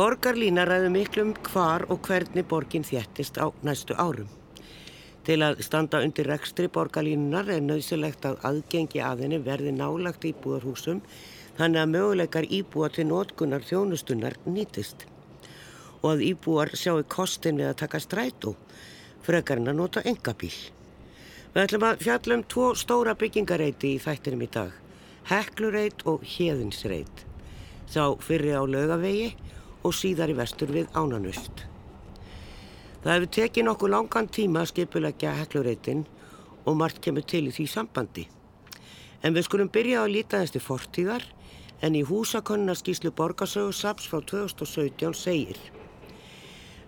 Borgarlína ræði miklum hvar og hvernig borgin þjættist á næstu árum. Til að standa undir rekstri borgarlínunar er nöðsilegt að aðgengi að henni verði nálagt íbúðarhúsum þannig að möguleikar íbúa til nótkunnar þjónustunnar nýtist og að íbúar sjáu kostin við að taka strætó frekarinn að nota engabíl. Við ætlum að fjallum tvo stóra byggingareiti í þættinum í dag, Heklureit og Hjeðinsreit, sá fyrri á lögavegi og síðar í vestur við Ánanust. Það hefur tekið nokkuð langan tíma að skipulegja Heklureitin og margt kemur til í því sambandi. En við skulum byrja að líta þessi fortíðar en í húsakonnarskíslu Borgarsögu Saps frá 2017 segir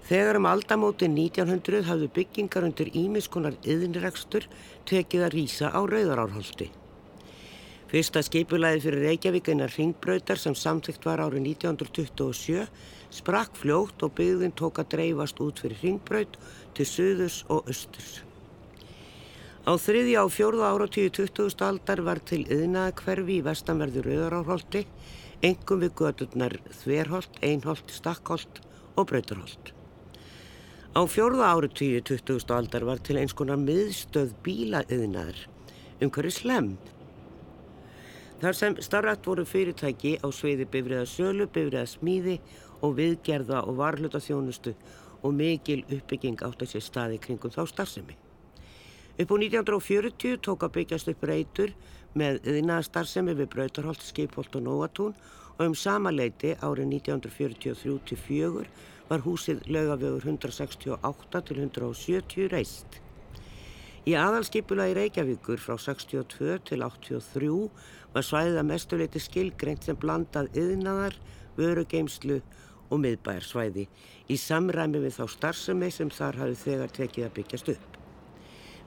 Þegar um aldamóti 1900 hafðu byggingar undir ímiskunar yðinrekstur tekið að rýsa á Rauðarárholti. Fyrsta skipulaði fyrir Reykjavík einar ringbröytar sem samþygt var árið 1927 sprakk fljótt og byggðin tók að dreifast út fyrir ringbröyt til söðus og östurs. Á þriðja og fjórða ára tíu 20. aldar var til yðnaða hverfi í vestanverðu Rauðarárholti, engum við gödurnar Þverholt, Einholt, Stakkholt og Bröytarholt. Á fjórða áratíu 20. aldar var til eins konar miðstöð bílaðiðnar um hverju slem. Þar sem starrat voru fyrirtæki á sveiði bifriða sölu, bifriða smíði og viðgerða og varluta þjónustu og mikil uppbygging átt að sé staði kringum þá starfsemi. Upp á 1940 tók að byggjast upp reytur með yðnaða starfsemi við Brautarholt, Skipholt og Nóatún og um sama leiti árið 1943-44 var húsið lögavegur 168 til 170 reist. Í aðalskipula í Reykjavíkur frá 62 til 83 var svæðið að mestuleiti skilgreint sem blandað yðnaðar, vörugeimslu og miðbæjarsvæði í samræmi við þá starfsemi sem þar hafi þegar tekið að byggjast upp.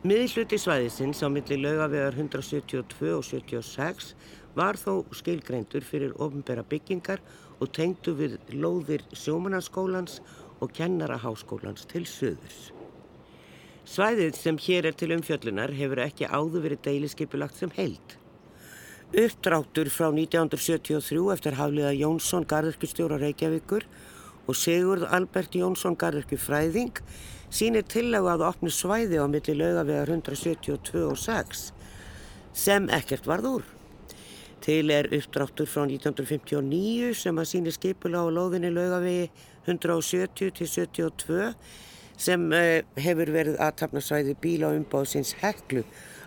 Miðluti svæðisins á milli lögavegar 172 og 76 var þó skilgreintur fyrir ofnbæra byggingar og tengdu við lóðir sjómanarskólans og kennaraháskólans til söðurs. Svæðið sem hér er til umfjöllunar hefur ekki áður verið deiliskeipulagt sem held. Uppdráttur frá 1973 eftir hafliða Jónsson Garðurkustjóra Reykjavíkur og Sigurð Albert Jónsson Garðurku Fræðing sínir tillega að opni svæði á milli laugavegar 172 og 6 sem ekkert varð úr. Til er uppdráttur frá 1959 sem að síni skipula á lóðinni laugavegi 170 til 72 sem uh, hefur verið aðtapnarsvæði bíla umbáðsins heklu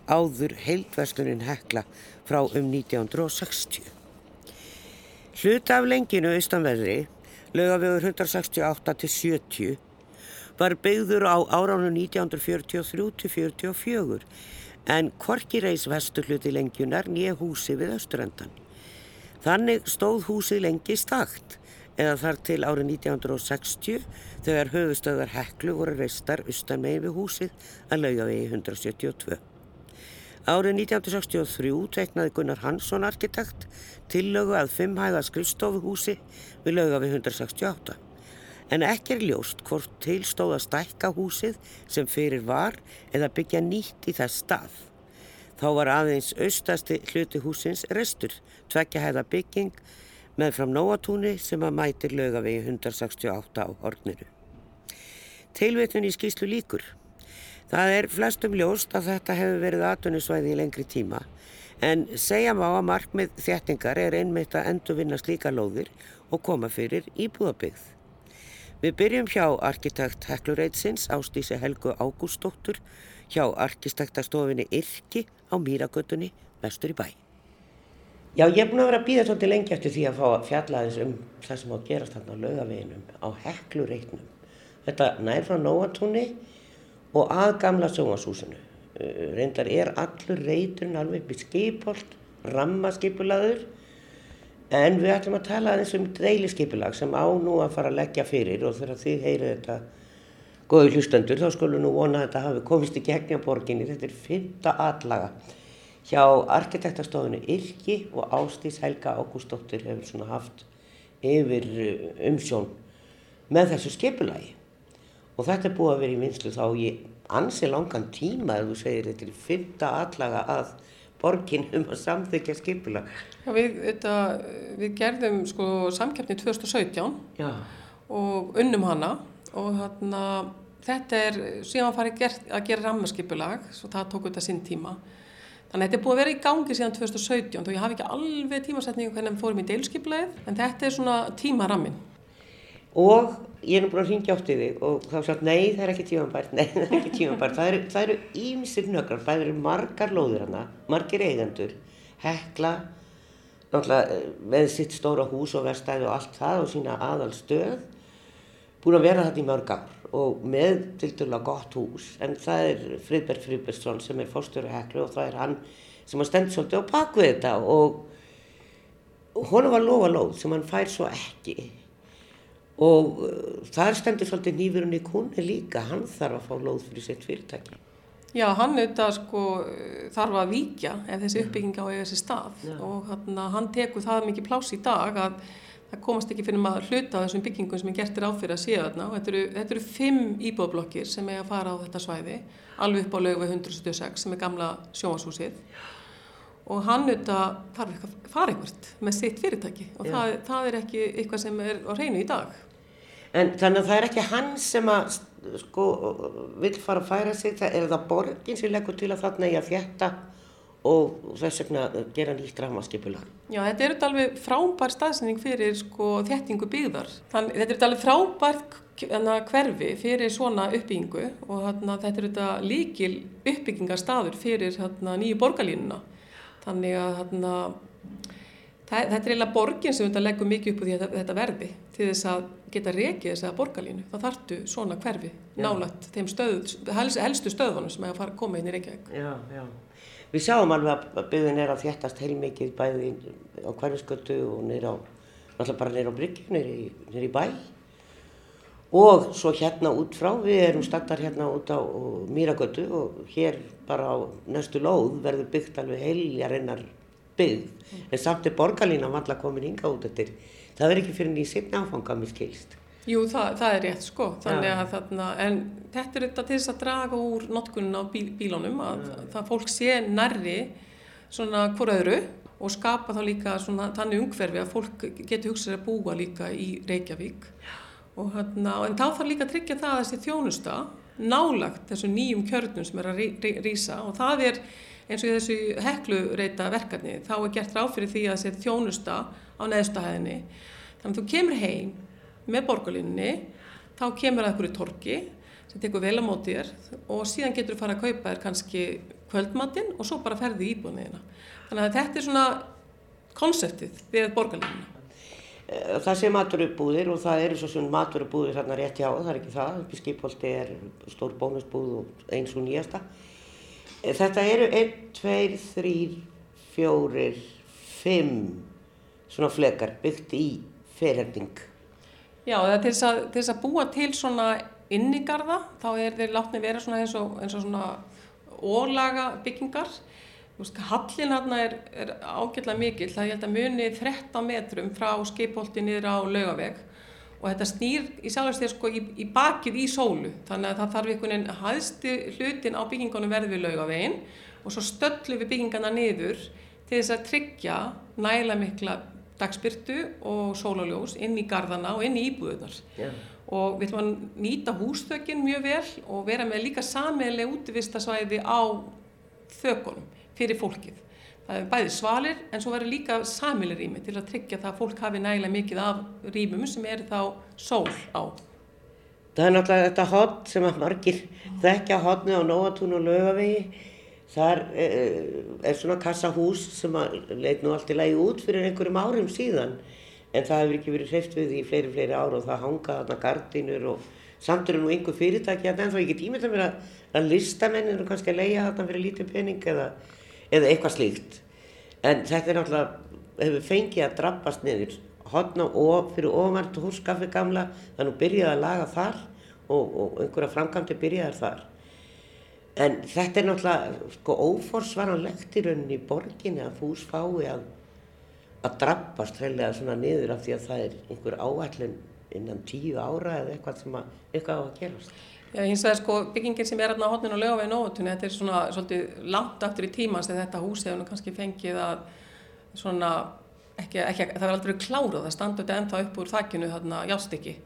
áður heildverslunin hekla frá um 1960. Hluta af lenginu austanverðri, laugavegur 168 til 70, var byggður á áránum 1943 til 44 en Korki reys vestur hluti lengjunar nýja húsi við östurendan. Þannig stóð húsið lengi stakt eða þar til árið 1960 þegar höfustöðar Heklu voru reistar austan megin við húsið að lauga við 172. Árið 1963 teknaði Gunnar Hansson arkitekt tillögu að fimmhæða skrifstofuhúsi við lauga við 168 en ekki er ljóst hvort tilstóð að stækka húsið sem fyrir var eða byggja nýtt í þess stað. Þá var aðeins austasti hluti húsins restur, tvekja hæða bygging með fram nóatúni sem að mætir lögavegi 168 á horniru. Tilvitun í skýslu líkur. Það er flestum ljóst að þetta hefur verið aðtunusvæði í lengri tíma en segja má að markmið þéttingar er einmitt að endurvinna slíka lóðir og koma fyrir íbúðabyggð. Við byrjum hjá arkitekt Heklureitsins Ástísi Helgu Ágústóttur hjá arkitektastofinni Irki á Mýragötunni vestur í bæ. Já, ég er búin að vera að býða svolítið lengi eftir því að fá að fjalla þess um það sem á að gerast þarna á laugaveginum á Heklureitnum. Þetta nær frá Nóatúni og að gamla sjónasúsinu. Uh, reyndar er allur reyturinn alveg upp í skipholt, rammaskipulaður En við ætlum að tala aðeins um dreiliskypilag sem á nú að fara að leggja fyrir og þegar þið heyrið þetta góði hlustendur þá skulum nú vona að þetta hafi komist í gegna borginni. Þetta er fyrta allaga hjá arkitektastofinu Irki og Ástís Helga Ágústóttir hefur svona haft yfir uh, umsjón með þessu skipilagi. Og þetta er búið að vera í vinslu þá í ansi langan tíma ef þú segir þetta er fyrta allaga að borgin um að samþykja skipula. Já, við, þetta, við gerðum sko samkeppni 2017 Já. og unnum hana og þarna, þetta er síðan farið að gera rammarskipulag og það tók þetta sinn tíma. Þannig að þetta er búið að vera í gangi síðan 2017 og ég hafi ekki alveg tímasetningu hvernig við fórum í deilskipulegið en þetta er svona tímarammin. Og ég er nú búin að ringja átt í þig og þá sagt nei það er ekki tímanbært, nei það er ekki tímanbært. Það eru ímsir nökrar, það eru margar lóðir hana, margir eigendur, hekla, náttúrulega eh, með sitt stóra hús og verstæði og allt það og sína aðal stöð, búin að vera þetta í mörg ár og með til dæla gott hús en það er Friðberg Friðbergsson sem er fórstöru heklu og það er hann sem har stendt svolítið á pakku þetta og honu var lofa lóð sem hann fær svo ekki og uh, það stendur svolítið nýfurinn í kúni líka, hann þarf að fá lóð fyrir sitt fyrirtæki. Já, hann auðvitað sko þarf að víkja ef þessi uppbygging á þessi stað Já. og hann, hann tekur það mikið plás í dag að það komast ekki fyrir maður hluta á þessum byggingum sem er gertir áfyrir að séu þarna og þetta eru, þetta eru fimm íbúðblokkir sem er að fara á þetta svæði alveg upp á lögu 176 sem er gamla sjónashúsið og hann auðvitað þarf ekki að fara einhvert með sitt fyrirtæki og það, það er ekki eitthvað sem er á reynu í dag. En þannig að það er ekki hann sem að sko vil fara að færa sig, það er það borgin sem leggur til að þarna ég að þjætta og þess vegna gera nýtt rafmaskipulag. Já, þetta er þetta alveg frábær staðsending fyrir sko, þettingu byggðar. Þann, þetta er þetta alveg frábært hverfi fyrir svona uppbyggingu og hana, þetta er þetta líkil uppbyggingarstaður fyrir hana, nýju borgarlínuna. Þannig að hana, það, þetta er eiginlega borgin sem þetta leggur mikið upp því að þetta verði til þess að geta rekið þess að borgarlínu. Það þartu svona hverfi nálat þeim stöð, helstu stöðunum sem er að fara að koma inn í Reykjavík. Já, já. Við sjáum alveg að byggðin er að þjættast heilmikið bæði á hverfiskötu og nýra á, náttúrulega bara nýra á Bryggju, nýra í bæ. Og svo hérna út frá, við erum startar hérna út á Mýragötu og hér bara á næstu lóð verður byggt alveg heiljarinnar byggð. Mm. En samt er borgarlína valla komin ynga út eftir. Það er ekki fyrir nýjum sérna áfanga miskilst. Jú, það, það er rétt sko, þannig að þarna, en þetta er þetta til þess að draga úr notkunnin á bíl, bílónum, að ja. það fólk sé nærri svona hvort öðru og skapa þá líka svona þannig umhverfi að fólk getur hugsað að búa líka í Reykjavík. Og hérna, en þá þarf líka að tryggja það að þessi þjónusta nálagt þessu nýjum kjörnum sem er að rýsa og það er eins og þessu heklureita verkefni, þá er gert ráð fyrir því að þessi þjónusta á neðstahæðinni, þannig að þú kemur heim með borgarlínunni þá kemur það í torki sem tekur vel á mótið þér og síðan getur þú fara að kaupa þér kannski kvöldmatinn og svo bara ferði í íbúinniðina. Þannig að þetta er svona konseptið við borgarlínuna. Eh, það sé maturubúðir og það eru svo svona maturubúðir þarna rétt hjá, það er ekki það, skipholti er stór bónusbúð og eins og nýjasta. Eh, þetta eru 1, 2, 3, 4, 5 svona flekar byggt í ferhending Já, til þess að, til þess að búa til svona innigarða, þá er þeir látni vera svona eins og, eins og svona ólaga byggingar. Hallin hérna er, er ágjörlega mikil, það er held að muni 13 metrum frá skipholti niður á laugaveg. Og þetta snýr í sjálfsvegar sko í, í bakið í sólu, þannig að það þarf einhvern veginn hæðstu hlutin á byggingunum verði við laugavegin og svo stöllum við byggingarna niður til þess að tryggja næla mikla dagspyrtu og sólaljós inn í gardana og inn í íbúðunar yeah. og við ætlum að nýta húsþökinn mjög vel og vera með líka sameiglega útvistasvæði á þökunum fyrir fólkið. Það er bæði svalir en svo verður líka sameiglega rými til að tryggja það að fólk hafi nægilega mikið af rýmum sem er þá sól á. Það er náttúrulega þetta hotn sem að margir þekkja hotni á Nóatún og Lögavegi Þar eh, er svona kassahús sem leit nú allt í lagi út fyrir einhverjum árum síðan en það hefur ekki verið hreift við í fleiri, fleiri ára og það hanga þarna gardínur og samt eru nú einhver fyrirtæki að en þá ekki tímið það verið að, að listamenn eru kannski að leia þarna fyrir lítið pening eða, eða eitthvað slíkt. En þetta er náttúrulega, hefur fengið að drabbast niður hodna og fyrir ofart húskaffi gamla þannig að byrjaði að laga þar og, og einhverja framkvæmdi byrjaði þar. En þetta er náttúrulega sko óforsvaranlegt í rauninni í borginni að fús fái að, að drabbast heilega svona niður af því að það er einhver áætlun innan tíu ára eða eitthvað sem að, eitthvað á að gerast. Já, hins vegar sko byggingin sem er hérna á hotninu og lögavegin óvötunni, þetta er svona svolítið langt aftur í tíma sem þetta hús hefur kannski fengið að svona, ekki, ekki, það verður aldrei klárað að standa þetta ennþá upp úr þakkinu þarna jástikki.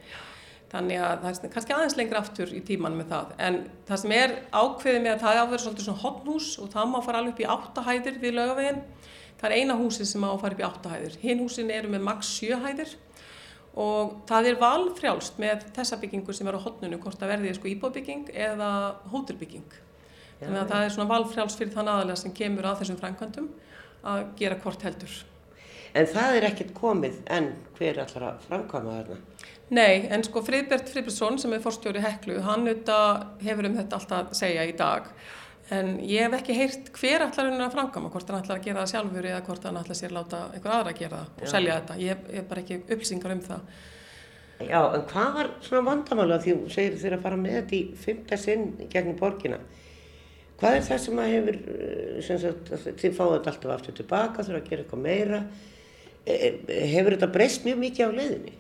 Þannig að það er kannski aðeins lengra aftur í tíman með það. En það sem er ákveðið með að það er áverið svolítið svona hotnhús og það má fara alveg upp í áttahæðir við lögaveginn. Það er eina húsið sem má fara upp í áttahæðir. Hinn húsin eru með maks sjöhæðir og það er valfrjálst með þessa byggingu sem er á hotnunu, hvort það verði sko íbóbygging eða hótelbygging. Þannig að það er svona valfrjálst fyrir þann aðalega sem kemur að þessum frænkvöndum að gera hvort heldur. En það er ekkert komið en hver allar að framkvæma þarna? Nei, en sko Friðbert Friðbertsson sem er fórstjóri Heklu, hann hefur um þetta alltaf að segja í dag. En ég hef ekki heyrt hver allar hann að framkvæma, hvort hann allar að gera það sjálfur eða hvort hann allar sér láta einhver aðra að gera það og selja þetta. Ég hef bara ekki upplýsingar um það. Já, en hvað var svona vandamála því þú segir þér að fara með þetta í fymta sinn gegnum borgina? Hvað er það sem að hefur, eh, sem sagt, þið fáðu þetta alltaf aftur tilbaka, þurfa að gera eitthvað meira? Hefur þetta breyst mjög mikið á leiðinni?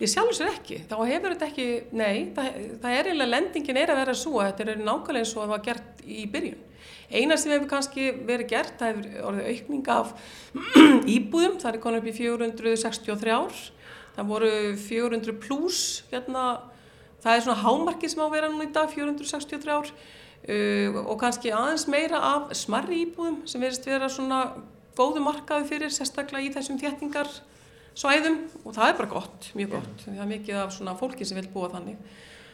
Ég sjálf sér ekki, þá hefur þetta ekki, nei, það, það er eiginlega, lendingin er að vera svo að þetta er nákvæmlega eins og það var gert í byrjun. Eina sem hefur kannski verið gert, það hefur orðið aukning af íbúðum, það er konið upp í 463 ár, það voru 400 pluss, hérna, það er svona hámarki sem á að vera núna í dag, 463 ár uh, og kannski aðeins meira af smarri íbúðum sem verist vera svona góðu markaði fyrir sérstaklega í þessum þéttingarsvæðum. Og það er bara gott, mjög gott. Það er mikið af svona fólki sem vil búa þannig.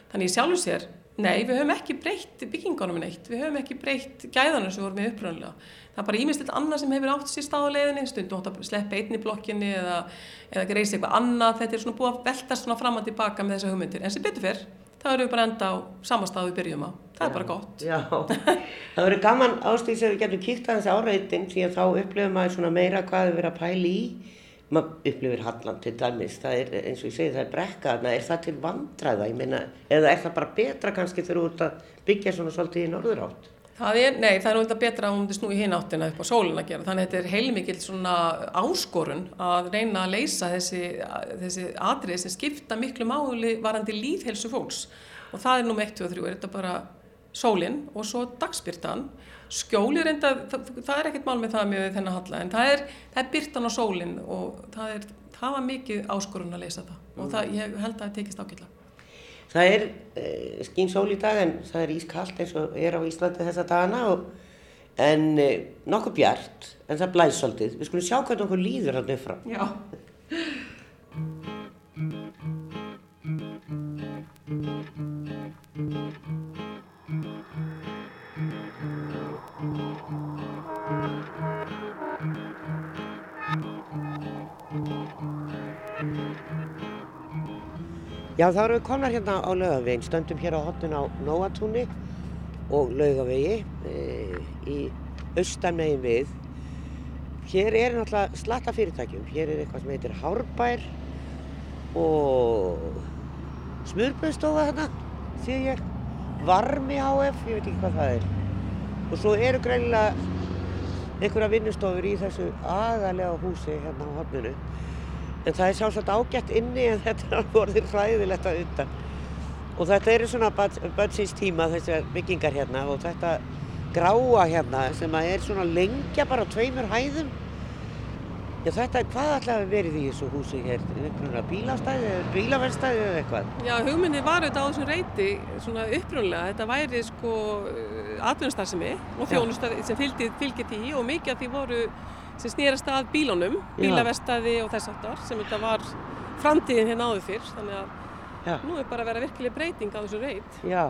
Þannig í sjálfu sér, nei við höfum ekki breytt byggingunum neitt. Við höfum ekki breytt gæðanum sem vorum við uppröðanlega það er bara ímyndstilt annað sem hefur átt sér stað á leiðinni. Stundum átt að sleppa einni blokkinni eða, eða greisa eitthvað annað. Þetta er svona búið að veltast svona fram og tilbaka með þessa hugmyndir. En sem betur fyrr þá erum við bara enda á samastað við byrjum á. Það já, er bara gott. Já, það verður gaman ástýrs að við getum kíkt að þessi áreitin því að þá upplifum maður svona meira hvað við verðum að pæli í. Maður upplifir Halland til dæmis, það er eins og ég segi það er brekka þarna, er það til vandræða, ég meina, eða er það bara betra kannski þegar þú ert að byggja svona svolítið í norður átt? Það er, nei, það er náttúrulega betra að hún snúi hinn áttina upp á sólinn að gera. Þannig að þetta er heilmikið svona áskorun að reyna að leysa þessi, þessi atrið sem skipta miklu máli varandi líðhelsu fólks. Og það er nú með 1, 2 og 3, er þetta bara sólinn og svo dagspyrtan. Skjóli reynda, það, það er ekkert mál með það með þennan halla, en það er, það er byrtan á sólinn og það, er, það var mikið áskorun að leysa það. Og mm. það, ég held að það tekist ákveðla. Það er eh, skín sól í dag en það er ískallt eins og er á Íslandi þessa dagana og, en eh, nokkuð bjart en það blæs svolítið. Við skulum sjá hvernig okkur líður hann upp frá. Já. Já þá erum við konar hérna á laugavegin, stöndum hér á hotun á Nóatúni og laugavegi e, í austamegin við. Hér er náttúrulega slatta fyrirtækjum, hér er eitthvað sem heitir Hárbær og smurbröðstofa þarna, sé ég, Varmi HF, ég veit ekki hvað það er. Og svo eru greinilega einhverja vinnustofur í þessu agalega húsi hérna á hotnunu. En það er sjálfsagt ágætt inni en þetta er alveg orðið hræðilegt að undan. Og þetta eru svona bönnsins tíma þessar byggingar hérna og þetta gráa hérna sem að er svona lengja bara tveimur hæðum. Já þetta, hvað ætlaði að verið í þessu húsi hér? Upprunlega bílastæði eða bílaverstæði eða eitthvað? Já hugmyndi var auðvitað á þessum reyti svona upprunlega. Þetta væri sko atvinnustarðsemi og þjónustæði sem fylgir því og mikið af því voru sem snýrast að bílunum, bílaverstaði og þess aftar sem þetta var framtíðin hérna áður fyrr. Þannig að Já. nú er bara að vera virkileg breyting á þessu reit Já.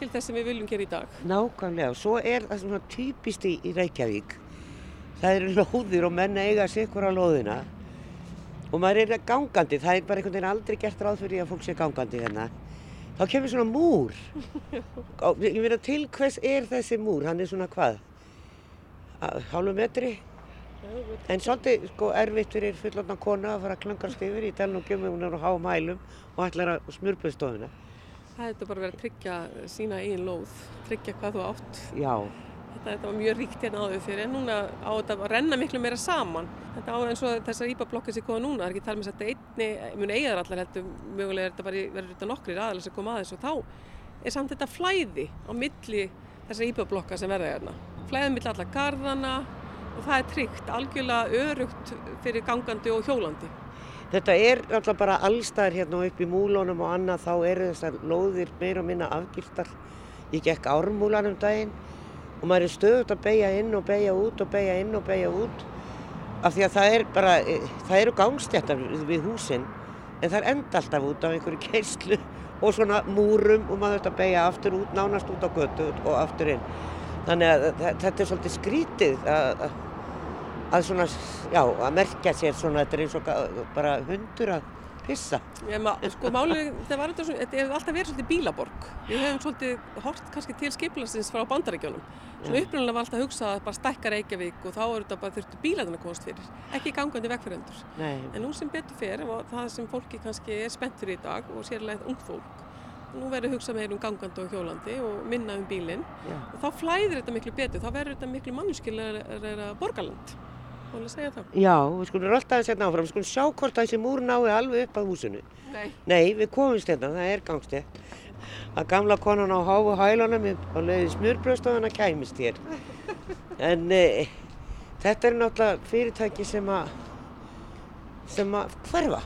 til þess sem við viljum gera í dag. Nákvæmlega. Og svo er það svona typist í, Reykjavík. Það eru lóðir og menna eiga sikkur á lóðina. Og maður er gangandi, það er bara einhvern veginn aldrei gert ráð fyrir að fólk sé gangandi hérna. Þá kemur svona múr. Ég meina til hvers er þessi múr, hann er svona hvað? Hálfu metri En svolítið sko erfitt fyrir fullotna kona að fara að klangast yfir í telnungum ef hún er á háum hælum og ætlar að smurpuðstofuna. Það hefði bara verið að tryggja sína eigin lóð, tryggja hvað þú átt. Já. Þetta, þetta var mjög ríkt hérna áður fyrir en núna á þetta að renna miklu meira saman. Þetta á eins og þessar íbablokkar sem koma núna, það er ekki talað með þetta einni, muni eigaðar allar heldur, mögulega er þetta bara verið þetta nokkrir aðalega sem koma aðeins og þá er samt þetta flæði á milli þessar íbablokkar sem verða hérna. Flæðið milli allar garðana og það er tryggt, algjörlega örugt fyrir gangandi og hjólandi. Þetta er alltaf bara allstæðir hérna upp í múlunum og annað þá eru þessar lóðir meira og minna afgiftar. Ég gekk ármúlan um daginn og maður er stöðut að beigja inn og beigja út og beigja inn og beigja út af því að það er bara, það eru gangstjættar við húsinn en það er enda alltaf út af einhverju keislu og svona múrum og maður þurft að beigja aftur út, nánast út á götu og aftur inn. Þannig að þetta er svolítið skrítið að, að svona, já, að merkja sér svona, þetta er eins og bara hundur að pissa. Já, sko málið, þetta var svona, þetta hefur alltaf verið svolítið bílaborg. Við hefum svolítið hort kannski til skipilarsins frá bandarækjónum. Svona upprunnilega var alltaf að hugsa að bara stækka Reykjavík og þá eru þetta bara þurftu bílarinn að komast fyrir, ekki gangandi vegfærendur. En nú sem betur fer og það sem fólki kannski er spennt fyrir í dag og sérlega ung fólk, nú verður hugsað meira um gangandi og hjólandi og minna um bílinn og þá flæðir þetta miklu betur, þá verður þetta miklu mannskilega borgarland. Já, við skulum alltaf að setja áfram, við skulum sjá hvort þessi múr nái alveg upp að húsinu. Nei. Nei, við komumst hérna, það er gangstett. Að gamla konan á háfu hælunum á leiði smurbröðstofan að kæmist hér. En e, þetta er náttúrulega fyrirtæki sem að, sem að hverfa.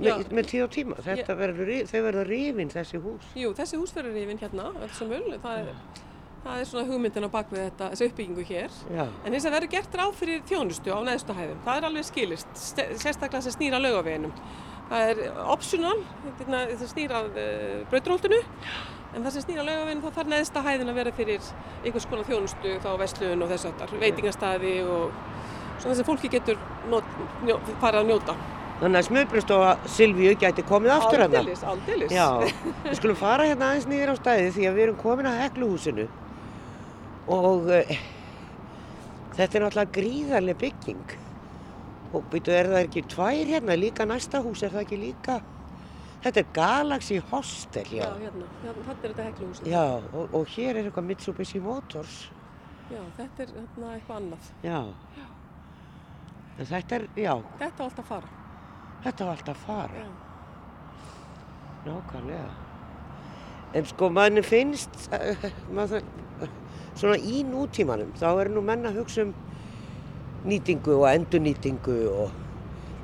Með, með tíu og tíma, þetta verður, þau verður rifin þessi hús. Jú, þessi hús verður rifin hérna, öll sem öll, það er... Það er svona hugmyndin á bakvið þetta, þessu uppbyggingu hér. Já. En þess að verður gert ráð fyrir þjónustu á neðstu hæðum. Það er alveg skilist, sérstaklega sem snýra laugaveginum. Það er optional, það snýra uh, brautróltinu, en það sem snýra laugaveginum þá þarf neðsta hæðin að vera fyrir einhvers konar þjónustu, þá vestlun og þess aftar, veitingastæði og svona þess að fólki getur farið að njóta. Þannig að smöðbröðstofa Silvíu gæti komið aftur að það. Aldeilis, aldeilis. Já, við skulum fara hérna aðeins nýðir á stæði því að við erum komin að hekluhúsinu. Og uh, þetta er náttúrulega gríðarlega bygging. Og byrju er það ekki tvær hérna líka næsta hús er það ekki líka? Þetta er Galaxy Hostel já, já hérna, hérna þetta er þetta hekluhús já og, og hér er eitthvað Mitsubishi Motors. Já þetta er hérna eitthvað annað. Já. En þetta er, já. Þetta var alltaf að fara þetta var alltaf fara nákvæmlega en sko manni finnst uh, maður svona í nútímanum þá er nú menna að hugsa um nýtingu og endurnýtingu og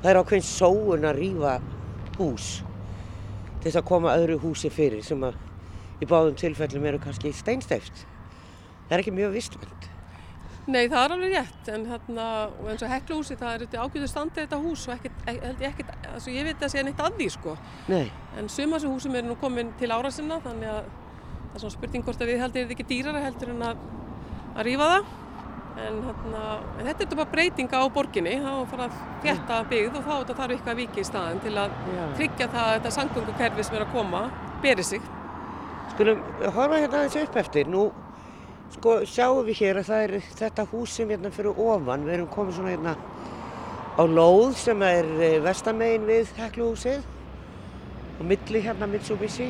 það er ákveðin sóun að rýfa hús til þess að koma öðru húsi fyrir sem að í báðum tilfellum eru kannski steinstæft. Það er ekki mjög vistmönd. Nei, það er alveg rétt, en hérna, eins og hekluhúsi, það er þetta ágjöðu standið þetta hús og ekkert, held ég ekkert, altså ég veit að sé neitt að því, sko. Nei. En suma þessu húsum eru nú komin til ára sinna, þannig að það er svona spurning hvort að við heldur þetta ekki dýrara heldur en að, að rýfa það. En, hérna, en þetta er bara breytinga á borginni, þá fara að fjetta byggð og þá þetta þarf eitthvað að viki í staðin til að Já. tryggja það að þetta sangöngukerfi sem er að koma beri sig. Skulum horfa hérna aðeins upp eftir. Nú sko sjáum við hér að það er þetta hús sem hérna fyrir ofan. Við erum komið svona hérna á lóð sem er eh, vestamegin við hekluhúsið og milli hérna Mitsubishi.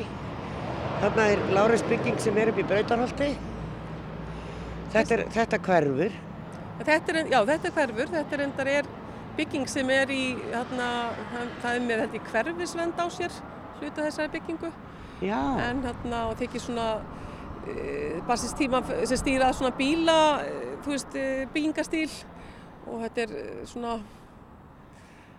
Þarna er Láres bygging sem er upp í Brautarholti. Þetta er þetta hverfur. Þetta er, já, þetta er hverfur, þetta er endar er bygging sem er í, hérna, það er með þetta í hverfisvend á sér, hluta þessari byggingu. Já. En hérna, og tekið svona, e, barsins tíma sem stýrað svona bíla, e, þú veist, e, byggingastíl og þetta er svona,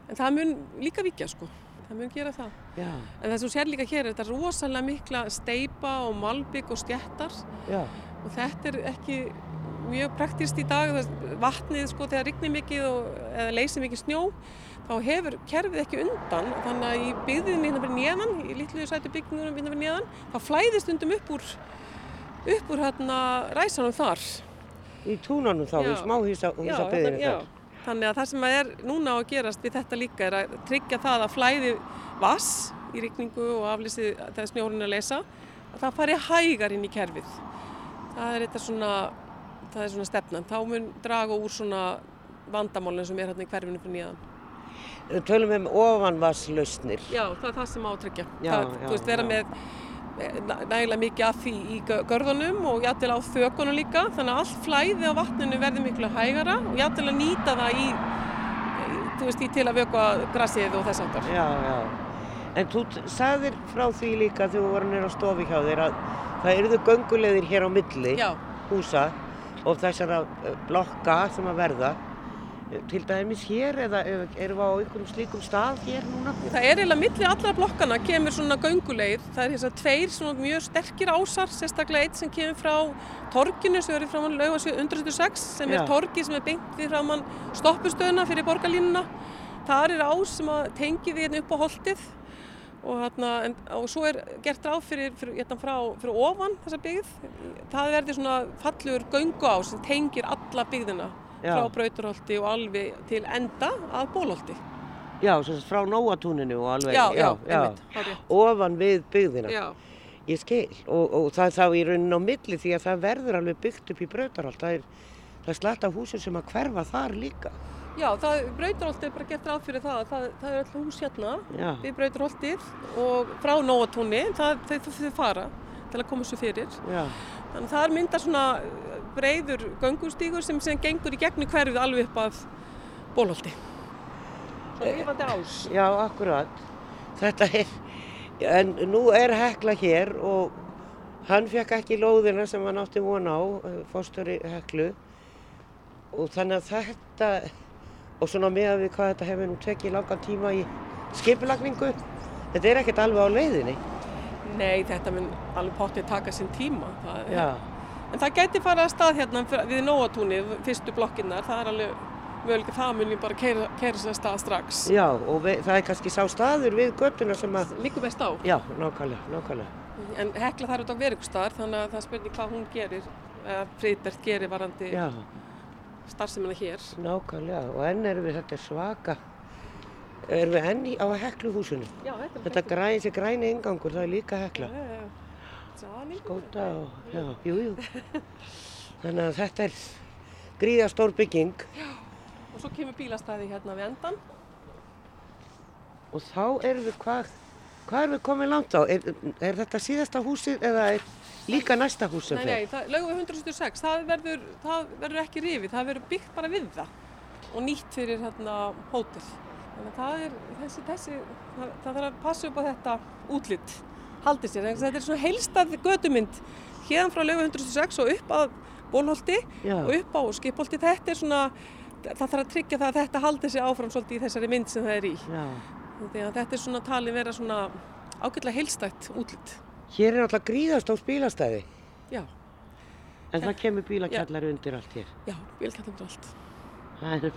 en það mun líka vikja, sko. Það mun gera það. Já. En það sem sér líka hér er þetta rosalega mikla steipa og malbygg og stjættar Já. og þetta er ekki mjög praktist í dag vatnið sko þegar rignir mikið og, eða leysir mikið snjó þá hefur kerfið ekki undan þannig að í byggðinni hérna fyrir neðan í litlu sætu byggingunum hérna fyrir neðan þá flæðist stundum upp úr upp úr hérna ræsanum þar Í túnanum þá, í Já. smá húsa, húsa Já, byggðinu já. þar. þannig að það sem er núna að gerast við þetta líka er að tryggja það að flæði vass í rigningu og aflýsið þegar snjórun er að leysa að það fari hægar inn í kerfið það er þetta svona það er svona stefnan, þá mun draga úr svona vandamálinn sem er hérna í hverfinu fyrir nýðan. Við Tölum um ofanvarslausnir. Já, það er það sem á að tryggja. Já, það, já, þú veist, vera já. með nægilega mikið af því í gö- görðunum og jættil á þökunum líka, þannig að allt flæði á vatninu verði miklu hægara og jættil að nýta það í, þú veist, í til að vöka grassið og þess aftar. Já, já. En þú sagðir frá því líka þegar þú voru nýra á stofi hjá þér að það eruðu göngulegðir hér á milli Já, húsa og þessara eh, blokka sem að verða eh, til dæmis hér eða erum við á einhverjum slíkum stað hér núna? Það er eiginlega milli allra blokkana kemur svona gönguleið. Það er þess að tveir svona mjög sterkir ásar, sérstaklega eitt sem kemur frá torginu sem er í framann laugasvið 106 sem Já. er torgi sem er beint við framann stoppustöðuna fyrir borgarlínuna. Það er ás sem tengi við hérna upp á holtið og, hérna, en, og svo er gert ráð fyrir, fyrir, hérna, frá, fyrir ofan þessa byggð. Það verður svona fallegur göngu ás sem tengir alla byggðina Já. frá Brauturholti og alveg til enda að Bólholti. Já, sagt frá Nóatúninu og alveg, Já, já, einmitt, hárrétt. ofan við byggðina. Já. Ég skil og, og það er þá í raunin á milli því að það verður alveg byggt upp í brautarhald. Það er, er slatt af húsum sem að hverfa þar líka. Já, það, Brautarholtið er bara gett ráð fyrir það. Það, það er alltaf hús hérna Já, við Brautarholtið og frá Nóatúni, það, þau, fara til að koma svo fyrir. já, Þannig að það myndar svona breyður göngustígur sem, sem gengur í gegnum hverfið alveg upp af Bólholti. Svo lifandi ás. já, akkurat. Þetta er, en nú er Hekla hér og hann fekk ekki lóðina sem hann átti von á, fórstöri Heklu og þannig að þetta, og svona með við hvað þetta hefur nú tekið langan tíma í skipulagningu, þetta er ekkert alveg á leiðinni. Nei, þetta mun alveg pottið taka sinn tíma. Það, Já, En það gæti fara að stað hérna við Nóatúni, fyrstu blokkinnar. Það er alveg mögulega það mun við bara keira, keira sér stað strax. já, og við, það er kannski sá staður við göttuna sem að, Líkur best á. já, nákvæmlega, nákvæmlega. En Hekla þarf þetta að vera ykkur staðar þannig að það er spurning hvað hún gerir, eða Friðbert gerir varandi starfseminna hér. nákvæmlega, og enn erum við, þetta er svaka, erum við enn á hekluhúsinu. Já, þetta Þetta græn, græni ingangur, það er líka hekla. Já, já, já. Góta og, já, jú, jú. Þannig að þetta er gríða stór bygging Og svo kemur bílastæði hérna við endan. og þá erum við, hvað, hvað erum við komið langt á? Er, er þetta síðasta húsið eða er líka næsta hús sem Nei, nei, það, lögum við 176, það verður, það verður ekki rifið, það verður byggt bara við það og nýtt fyrir hérna hótel. Þannig að það er þessi, þessi, það, það þarf að passa upp á þetta útlitt, haldið sér. Þetta er svona heilstað gödumynd hérna frá lögum 176 og upp að bólholti og upp á skipholti. Þetta er svona, það þarf að tryggja það að þetta haldi sig áfram svolítið í þessari mynd sem það er í. Að þetta er svona talin vera svona ágætlega heilstætt útlitt. Hér er alltaf gríðastór bílastæði, Já, en það kemur bílakjallari undir allt hér. já, bílkallum allt. Það er,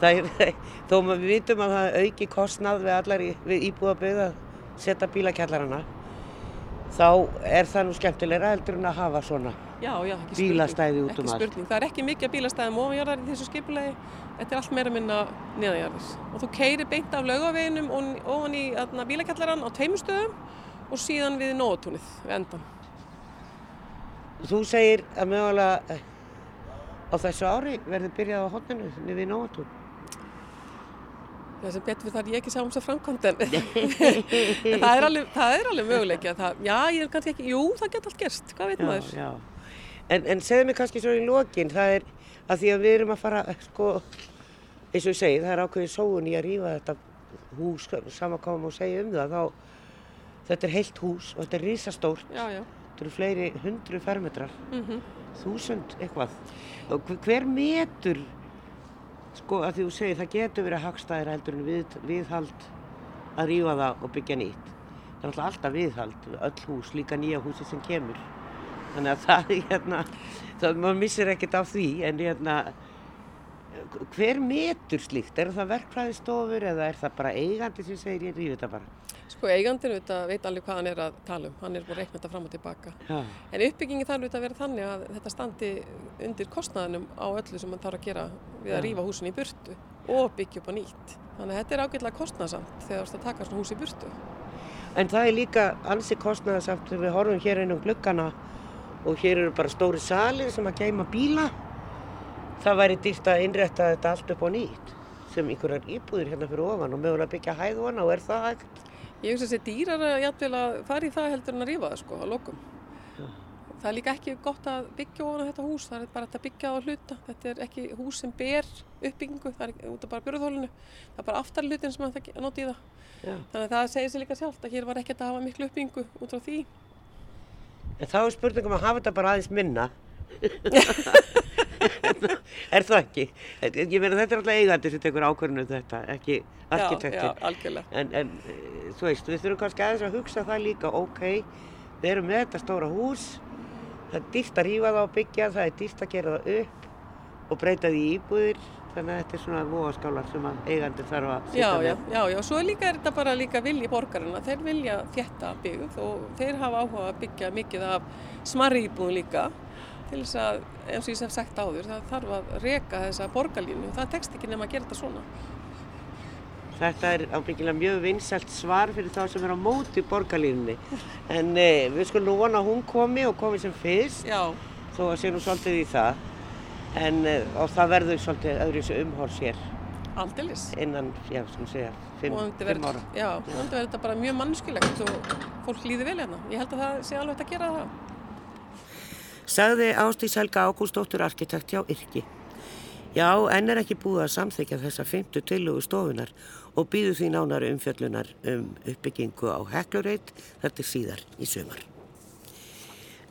það er, þó við vitum að það auki kostnað við allar í- við íbúðaböð að setja bílakjallarana, þá er það nú skemmtilegra heldur en að hafa svona. Já, já. Bílastæði út um allt. spurning. Það er ekki mikið bílastæðum ofanjarðar í þessu skipulegi. Þetta er allt meira minna neðanjarðar. Og þú keirir beint af laugaveginum ofan í atna, bílakjallaran á tveimur stöðum og síðan við nótúnið, við endan. Þú segir að mögulega eh, á þessu ári verður byrjað á hotninu niður við Nóatún. Það sem betur við þar ég ekki sjá um þess að framkvæmd en, það, er alveg, það er alveg það, já, ég er kannski ekki, jú, það geta allt gerst, hvað veit maður? já. En, en segðu mér kannski svo í lokin, það er að því að við erum að fara, sko, eins og ég segi, það er ákveðið sóun í að rífa þetta hús, sama hvað maður segja um það, þá, þetta er heilt hús og þetta er risastórt, Já, já. þetta eru fleiri hundru fermetrar, Mm þúsund eitthvað. Og hver metur, sko, að því þú segir, það getur verið hagstæðir heldur en við, viðhald að rífa það og byggja nýtt. Það er alltaf viðhald, öll hús, líka nýja húsi sem kemur. Þannig að það, hérna, það, maður missir ekkert af því, en hérna, hver metur slíkt? Er það verkfræðistofur eða er það bara eigandi sem segir ég rífi þetta bara? Sko eigandinn auðvitað veit alveg hvað hann er að tala um, hann er búin að reikna þetta fram og tilbaka. Já, En uppbyggingi þarf að vera þannig að þetta standi undir kostnaðinum á öllu sem mann þarf að gera við að rífa húsin í burtu og byggja upp á nýtt. Þannig að þetta er ágætlega kostnaðsamt þegar þú ert að taka svona hús í burtu. En það er líka ansi kostnæðasamt þegar við horfum hér inn um gluggana og hér eru bara stóri salir sem að geima bíla. Það væri dýrt að innrætta þetta allt upp á nýtt sem einhverjar íbúðir hérna fyrir ofan og mögulega byggja hæð ofan og er það hægt? Ég hugsa að þetta dýrar að jafnvel að fara í það heldur en að rífa það sko á lokum. Já. Það er líka ekki gott að byggja ofan þetta hús, það er bara að byggja á hluta. Þetta er ekki hús sem ber uppbyggingu, það er út af bara björðhólinu. Það er bara aftar hlutin sem það noti í það. Já. Þannig að það segir sér líka sjálft að hér var ekkert að hafa miklu uppbyggingu út frá því. En þá er spurningum að hafa þetta bara aðeins minna er það ekki? Ég meina þetta er alltaf eigandi sem tekur ákvörðinu um þetta, ekki algjörlega. En, en þú veist, við þurfum kannski aðeins að hugsa það líka, ok, við erum með þetta stóra hús, það er dýrt að rýfa það og byggja, það er dýrt að gera það upp og breyta því íbúðir, þannig að þetta er svona vogaskálar sem eigandi þarf að sitja með. Já, já, já, svo líka er þetta bara líka vilji borgarina, þeir vilja þjætta byggð og þeir hafa áhuga að byggja mikið af smarri íbúðum líka til þess að, eins og ég hef sagt áður, það þarf að reka þessa borgarlínu og það tekst ekki nema að gera þetta svona. Þetta er ábyggilega mjög vinsalt svar fyrir þá sem er á móti borgarlínunni en eh, við skulum nú vona að hún komi og komi sem fyrst Já. þó að sé nú svolítið í það en eh, það verður svolítið öðru þessu umhórs hér Aldilis. innan, já, sem segja, fimm, fimm ára. Já, og þannig verður þetta bara mjög mannskilegt og fólk líði vel hérna. Ég held að það sé alveg að gera það. Sagði Ástís Helga Ágústóttur arkitekt hjá Yrki. Já, enn er ekki búið að samþykja þessa fymtu tillugu stofunar og býðu því nánari umfjöllunar um uppbyggingu á heklureit þetta síðar í sömar.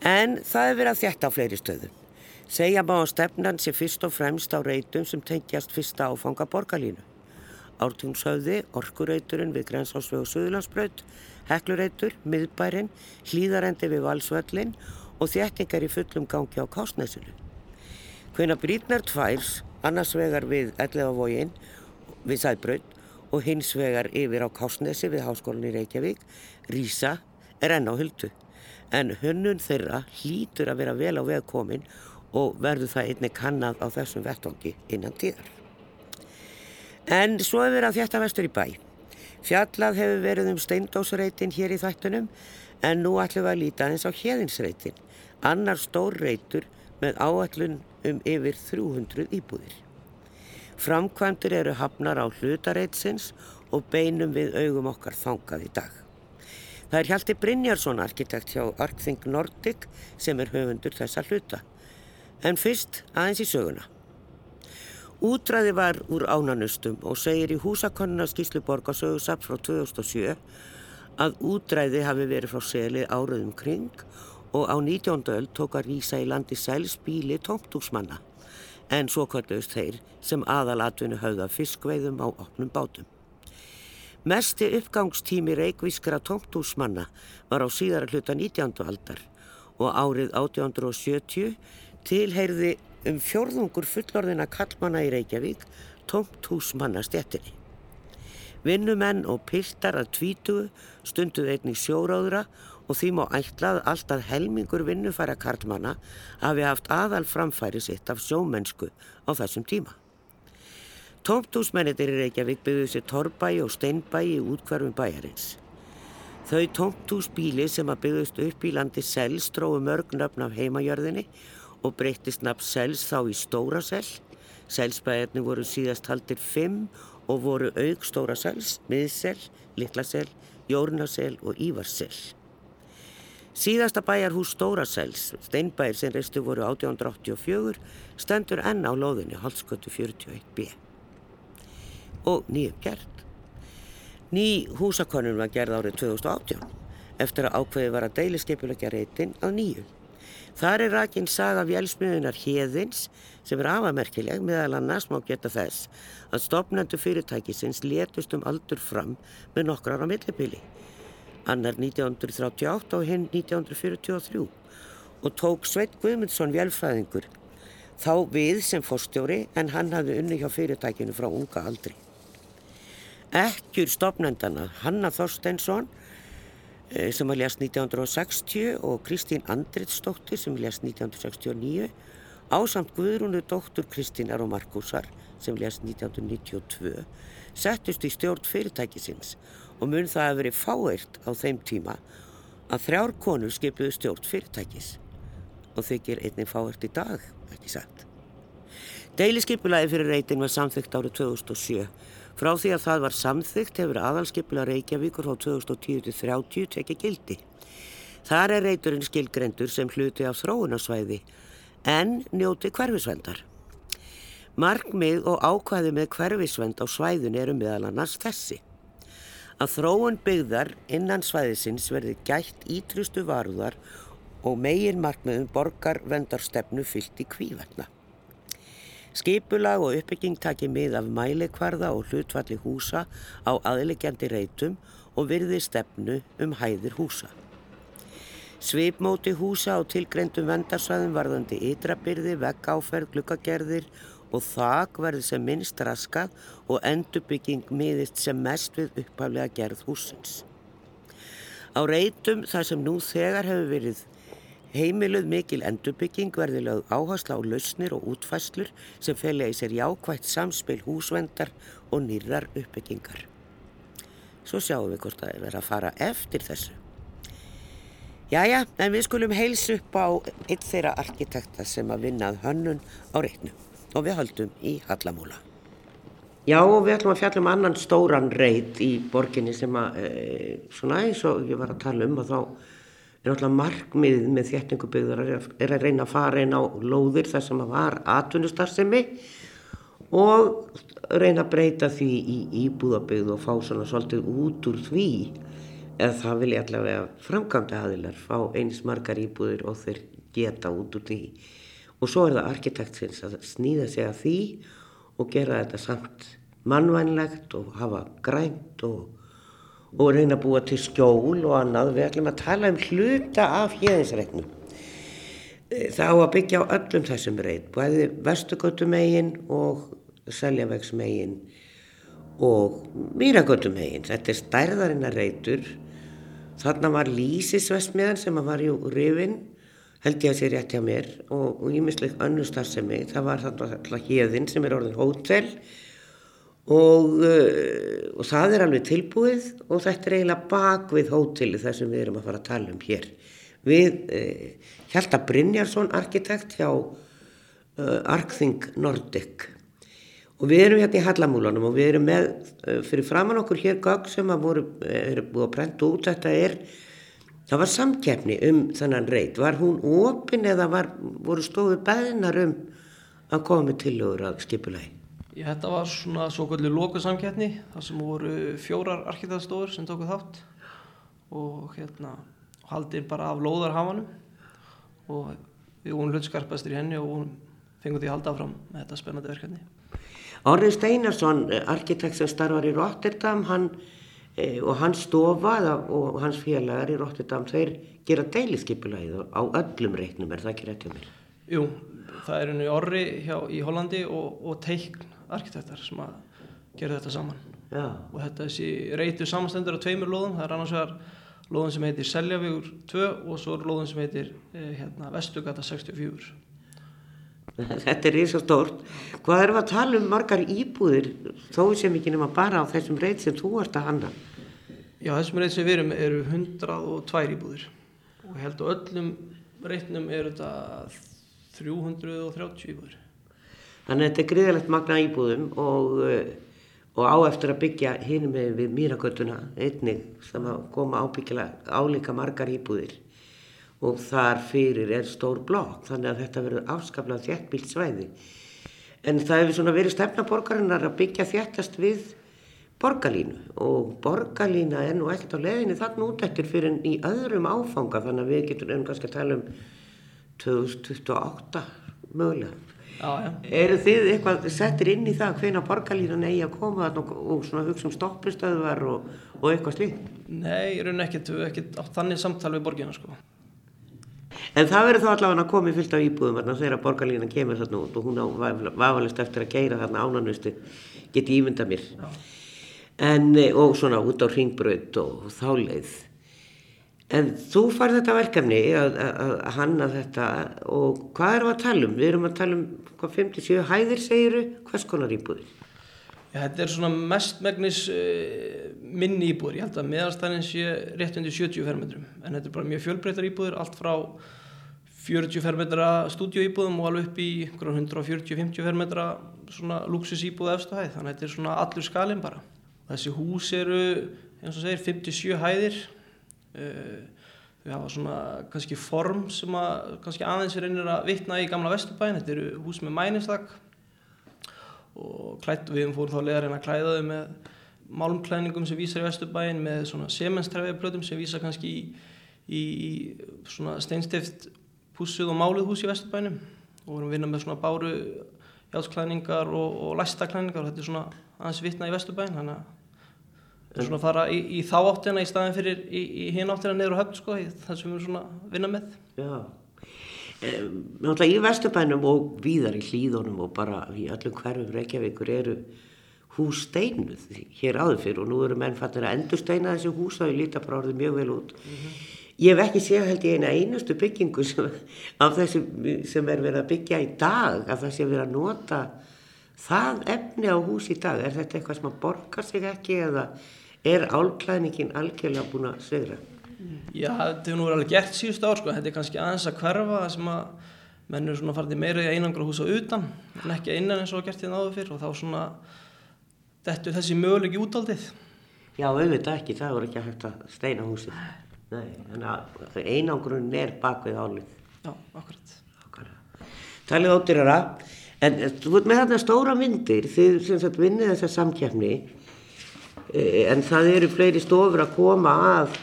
En það er verið að þjætta á fleiri stöðum. Segja má að stefnan sé fyrst og fremst á reitum sem tengjast fyrsta áfanga borgarlínu. Ártúnshauði, orkureiturinn við Grensásveg og Suðlandsbraut, heklureitur, miðbærin, hlýðarendi við Valsvöllin og þjættingar í fullum gangi á Kásnesinu. Hvena brítnar tværs, annars vegar við Elleðavógin við Sæbraut og hins vegar yfir á Kásnesi við Háskólinni Reykjavík, Rísa er enn á huldu. En hönnun þeirra hlýtur að vera vel á vegkomin og verður það einni kannad á þessum vettongi innan tíðar. En svo verið að þjætta vestur í bæ. Fjallað hefur verið um steindósreitin hér í þættunum en nú ætlum við að líta eins á hérðinsreitin annar stór reytur með áallun um yfir 300 íbúðir. Framkvæmdur eru hafnar á hlutareitsins og beinum við augum okkar þangað í dag. Það er Hjalti Brynjarsson arkitekt hjá Arkþing Nordic sem er höfundur þessa hluta. En fyrst aðeins í söguna. Útræði var úr ánanustum og segir í húsakonnuna skísluborg á sögusap frá 2007 að útræði hafi verið frá seli áraðum kring og á 19. öll tók að rýsa í landi sælspíli tómtúsmanna en svo kvöldust þeir sem aðalatvinni höfða fiskveiðum á opnum bátum. Mesti uppgangstími reikvískra tómtúsmanna var á síðara hluta 19. aldar og árið 1870 tilheyrði um fjörðungur fullorðina kallmanna í Reykjavík tómtúsmanna stjettinni. Vinnumenn og piltar að tvítugu stunduð einnig sjóráðra og því má ætlað alltaf helmingur vinnufæra karlmanna hafi haft aðal framfæri sitt af sjómennsku á þessum tíma. Tómtúsmennitir í Reykjavík byggðu sér torrbæi og steinbæi í útkverfum bæjarins. Þau tómtúsbíli sem að byggðust upp í landi Sels dróðu mörg nöfn af heimajörðinni og breyttist nafn Sels þá í Stóra Sel. Selsbæjarni voru síðast haldir fimm og voru auk Stóra Sels, Miðsel, Littlasel, Jórnasel og Ívarsel. Síðasta bæjarhús Stórasels, steinbæir sem reistu voru 1884, stendur enn á loðinni Hallskötu 41b. Og nýjum gert. Ný húsakonun var gerð árið 2018 eftir að ákveði var að deiliskeipjulegja reytin að nýju. Þar er rakinn saga vjálsmiðunar Hjeðins sem er afamerkileg meðal annars má geta þess að stopnendu fyrirtækisins letust um aldur fram með nokkrar á millibili annar 1938 og hinn 1943 og tók Sveit Guðmundsson vélfræðingur þá við sem fórstjóri en hann hafði unni hjá fyrirtækinu frá unga aldri. Ekkjur stopnendana Hanna Þorsteinsson eh, sem var lest 1960 og Kristín Andritsdóttir sem lest 1969 ásamt Guðrúnu dóttur Kristínar og Markusar sem lest 1992 settust í stjórn fyrirtækisins og mun það að veri fáeirt á þeim tíma að þrjár konur skipuðu stjórn fyrirtækis og þykir einnig fáeirt í dag, ekki sagt. Deiliskypulaði fyrir reytin var samþygt árið 2007. Frá því að það var samþygt hefur aðalskypula Reykjavíkur frá 2010-30 tekið gildi. Þar er reyturinn skilgrendur sem hluti af þróunarsvæði en njóti hverfisvendar. Markmið og ákvæði með hverfisvend á svæðun eru meðal annars þessi að þróun byggðar innan svæðisins verði gætt ítrustu varðar og megin markmiðum borgarvendarstefnu fyllt í kvíverna. Skipulag og uppbygging taki mið af mælikvarða og hlutvalli húsa á aðlegjandi reytum og virði stefnu um hæðir húsa. Svipmóti húsa á tilgreyndum vendarsvæðum varðandi ytrabyrði, veggáferð, glukkagerðir og þak verði sem minnst raskað og endurbygging miðist sem mest við upphaflega gerð húsins. Á reytum þar sem nú þegar hefur verið heimiluð mikil endurbygging verði lögð áhersla á lausnir og útfæslur sem felja í sér jákvægt samspil húsvendar og nýrar uppbyggingar. Svo sjáum við hvort það er að fara eftir þessu. Jæja, en við skulum heils upp á eitt þeirra arkitekta sem að vinnað hönnun á reitnum og við höldum í Hallamúla. Já og við ætlum að fjalla um annan stóran reit í borginni sem að e, svona eins og ég var að tala um og þá er náttúrulega markmið með þéttingubygðar er að reyna að fara inn á lóðir þar sem að var atvinnustarfsemi og reyna að breyta því í íbúðabygð og fá svona svolítið út úr því eða það vilja allavega framkvæmda aðilar fá eins margar íbúðir og þeir geta út úr því og svo er það arkitektsins að snýða sig að því og gera þetta samt mannvænlegt og hafa grænt og, og reyna að búa til skjól og annað. Við ætlum að tala um hluta af híðinsreitnum. Eh, það á að byggja á öllum þessum reit, bæði vestugötumegin og seljavegsmegin og mýragötumegin. Þetta er stærðarinnar reitur. Þarna var Lísisvestmiðan sem var í rifin held ég að sé rétt hjá mér og ímisleik önnu starfsemi, það var alltaf hérðinn sem er orðin hótel og, uh, og það er alveg tilbúið og þetta er eiginlega bak við hóteli þar sem við erum að fara að tala um hér. Við uh, Hjalta Brynjarsson, arkitekt hjá uh, Arkþing Nordic. Og við erum hérna í Hallamúlanum og við erum með fyrir framann okkur hér gagg sem að voru, er búið að brenda út, þetta er Það var samkefni um þannan reit. Var hún ofin eða var, voru stóðu beðnar um að koma með tilögur að skipulagi? Þetta var svona svo kvöldu loku samkefni. Það sem voru fjórar arkitektstofur sem tóku þátt og hérna haldir bara af lóðarhafanum og við vorum hlutskarpastir í henni og fengum því að halda fram með þetta spennandi verkefni. Orri Steinarsson, arkitekt sem starfar í Rotterdam, hann og hans stofa og hans félagar í Rotterdam þeir gera deiliskypulæðið á öllum reiknum, er það ekki rétt hjá mér? Jú, það er henni orri hjá, í Hollandi og, og teikn arkitektar sem að gera þetta saman Já. og þetta þessi reytu samanstendur á tveimur lóðum, það er annars vegar lóðun sem heitir Seljavíkur 2 og svo er lóðun sem heitir eh, hérna, Vestugata 64 Þetta er og stórt. Hvað erum við að tala um margar íbúðir þó sem ekki nema bara á þessum reyt sem þú ert að hanna? Já, þessum reyt sem við erum eru 102 íbúðir. Og ég held að öllum reytnum eru þetta 330 íbúðir. Þannig að þetta er gríðilegt magna íbúðum og, eh, og á eftir að byggja hinn með við mýragötuna einnig sem að koma ábyggilega álíka margar íbúðir. Og þar fyrir er stór blokk þannig að þetta verður afskaplega þjættbílt svæði. En það hefur svona verið stefnaborgarinnar að byggja þjættast við borgarlínu og borgarlína er nú ekkert á leðinni þann út eftir fyrir í öðrum áfanga þannig að við getum enn kannski að tala um 2028 mögulega Já, já. eru þið eitthvað settir inn í það hvena borgarlínan eigi að koma og, og svona hugsa um stoppustöðvar og, og eitthvað slíkt? Nei, ég raun ekkert, ekkert átt þannig samtal við borgina sko En það verður þá allavega að koma í fyllt af íbúðum þarna þegar borgarlína kemur þarna út og hún á vafalist eftir að geira þarna ánanustu geti ímynda mér. En, eh, og svona út á ringbröð og þáleið. En þú far þetta verkefni að, að, að hanna þetta og hvað erum að tala um? Við erum að tala um hvað 57 hæðir segiru, hvers konar íbúðir? Já, þetta er svona mestmægnis uh, minni íbúður, ég held að meðalstæðin sé rétt undir 70 fermetrum en þetta er bara mjög fjölbreytar íbúður, allt frá 40 fermetra stúdíuíbúðum og alveg upp í 140-50 fermetra svona luxusíbúðu efstu hæð, þannig að þetta er svona allur skalin bara. Þessi hús eru, eins og segir, 57 hæðir, uh, þau hafa svona kannski form sem að kannski aðeins er einir að vitna í gamla vesturbæn, þetta eru hús með mænistak og klætt, við fórum þá leðarinn að klæða þau með málumklæðningum sem vísar í vesturbæin með svona semenstræfiðplötum sem vísar kannski í, í, í svona steinstift pússuð og málið hús í Vesturbænum og vorum að vinna með svona báru játsklæningar og, og læstaklæningar og þetta er svona aðeins vitna í Vesturbæn þannig að það er svona að fara í, í þá áttina í staðin fyrir í, í hinn áttina á höfn sko, það sem við svona að vinna með Já Náttúrulega í Vesturbænum og víðar í hlýðunum og bara í öllum hverfum Reykjavíkur eru hús steinuð hér áður fyrir og nú eru menn fattir að endur steina þessi hús og ég líta bara orðið mjög vel út. Mm -hmm. Ég hef ekki séð held ég eina einustu byggingu sem, af þessu sem er verið að byggja í dag, af það sem er verið að nota það efni á hús í dag. Er þetta eitthvað sem að borga sig ekki eða er álklæðningin algjörlega búin að segra? Já, þetta hefur nú verið alveg gert síðust ár sko, þetta er kannski aðeins að hverfa sem að mennur svona farið meira í einangra hús á utan en ekki innan eins og gert hérna áður fyrr og þá svona Þetta er þessi möguleiki útaldið? Já, auðvitað ekki, það voru ekki að hægt að steina húsið. Nei, að einangrun er bakvið álið. Já, akkurat. akkurat. Talið ótyrjara, en þú veit með þarna stóra myndir, þið sem sagt vinnið þessa samkjafni, e, en það eru fleiri stofur að koma að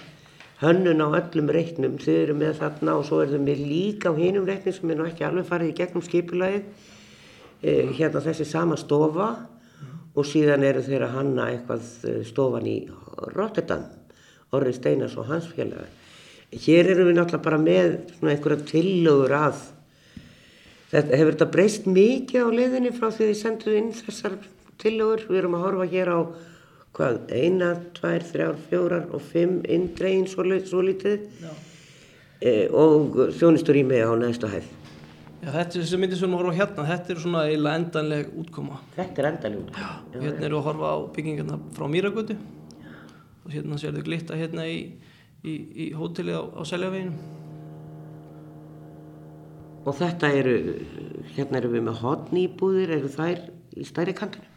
hönnun á öllum reiknum, þið eru með þarna og svo er þau með líka á hinum reiknum sem er nú ekki alveg farið í gegnum skipulagið, e, hérna þessi sama stofa, og síðan eru þeir að hanna eitthvað eh, stofan í Rotterdam, Orri Steinars og hans félagar. Hér erum við náttúrulega bara með svona einhverja tillögur að þetta hefur þetta breyst mikið á leiðinni frá því þið senduð inn þessar tillögur. Við erum að horfa hér á hvað, eina, tvær, þrjár, fjórar og fimm indregin svo, svo lítið e, og þjónistur í mig á neðstu hæð. Já, þetta er þessi myndir sem við horfum á hérna, þetta er svona eiginlega endanleg útkoma. Þetta er endanleg útkoma? Já, hérna erum við að horfa á byggingarna frá Mýragötu og hérna sér þau glitta hérna í, í, í hótelið á, á Seljaveginu. Og þetta eru, hérna eru við með hodnýbúðir, eru þær í stærri kantinu?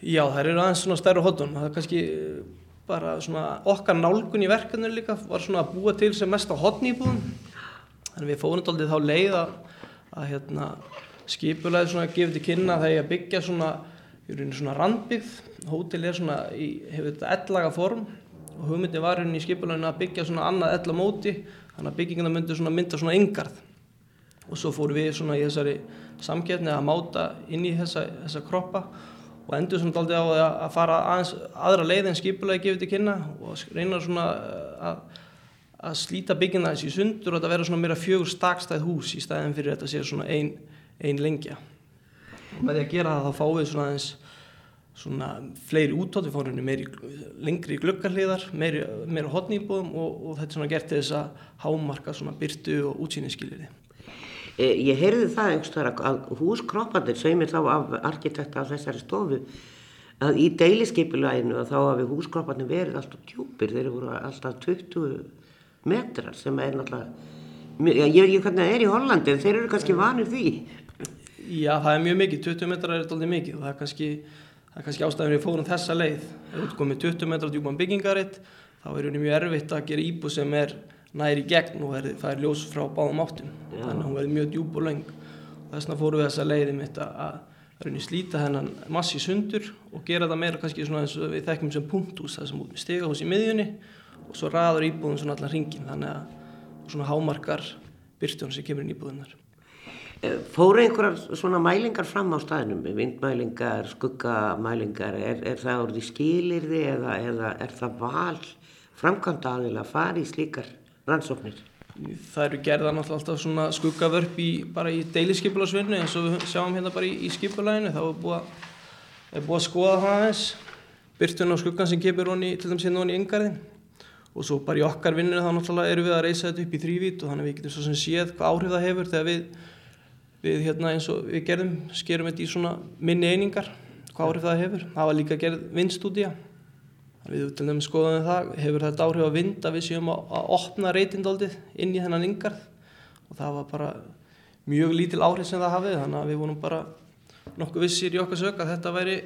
Já, þær eru aðeins svona stærri hodnum, það er kannski bara svona okkar nálgun í verkefninu líka var svona að búa til sem mest á hodnýbúðum Þannig við fórum alltaf þá leið að, að hérna, skipulegði svona gefa til kynna þegar ég að byggja svona, svona randbyggð. Hótel er svona, í, hefur þetta ellaga form og hugmyndi var hérna í skipuleginu að byggja svona annað ella móti þannig að byggingina myndi svona mynda svona yngarð. Og svo fórum við svona í þessari samgefni að máta inn í þessa, þessa kroppa og endur svona aldrei á að fara aðeins aðra leið en skipulegi gefið til kynna og reyna svona að að slíta byggina þessi sundur og þetta verður svona meira fjögur stakstæð hús í staðin fyrir þetta sé svona ein, ein lengja. Og með því að gera það þá fáum við svona aðeins svona fleiri útótt, við fáum meiri lengri glöggarliðar, meiri, meira hotnýbúðum og, og þetta er svona gert til þess að hámarka svona byrtu og útsýninskiliði e, Ég heyrði það einhverstara að húskroppandir segir mér þá af arkitekta af þessari stofu að í deiliskeipilaginu þá hafi húskroppandir verið alltaf djúpir, þeir eru voru alltaf 20 metrar sem er náttúrulega ég veit ekki hvernig það er í Hollandi þeir eru kannski vanir því. Já, það er mjög mikið, 20 metrar er alltaf mikið. Og það er kannski, er kannski ástæðan við fórum þessa leið, ef þú komið 20 metrar djúpan byggingaritt, þá er það mjög erfitt að gera íbú sem er næri gegn og það er ljós frá báðum áttum. Já. þannig að hún verður mjög djúb og lang og þess vegna fórum við þessa leiði mitt að, að slíta hennan massi sundur og gera það meira kannski svona eins og við þekkjum sem punktús, það sem stigahús í miðjunni og svo raður íbúðum svona allar hringin þannig að svona hámarkar byrstjón sem kemur inn í íbúðunar eh, Fóru einhverjar svona mælingar fram á staðinum, vindmælingar, skuggamælingar, er, er það orðið skilirði eða, eða er það val framkvæmda aðeins að fara í slíkar rannsóknir? Það eru gerðan alltaf svona skuggavörp í, bara í deiliskypulasvinnu eins og við sjáum hérna bara í, í skipulæginu, þá er búið er búið að skoða það aðeins, byrstun á skuggan sem kemur honi, til dæmis hérna honi í yngarðin og svo bara í okkar vinninu þá náttúrulega erum við að reysa þetta upp í þrývít og þannig að við getum svo sem séð hvað áhrif það hefur þegar við, við hérna eins og við gerðum, skerum þetta í svona minni einingar, hvað áhrif það hefur. Það var líka gerð vindstúdía, við til dæmis skoðum það, hefur þetta áhrif að við séum að, að opna reytindaldið inn í þennan yngarð og það var bara mjög lítil áhrif sem það hafið þannig að við vonum bara nokkuð vissir í okkar sök að þetta væri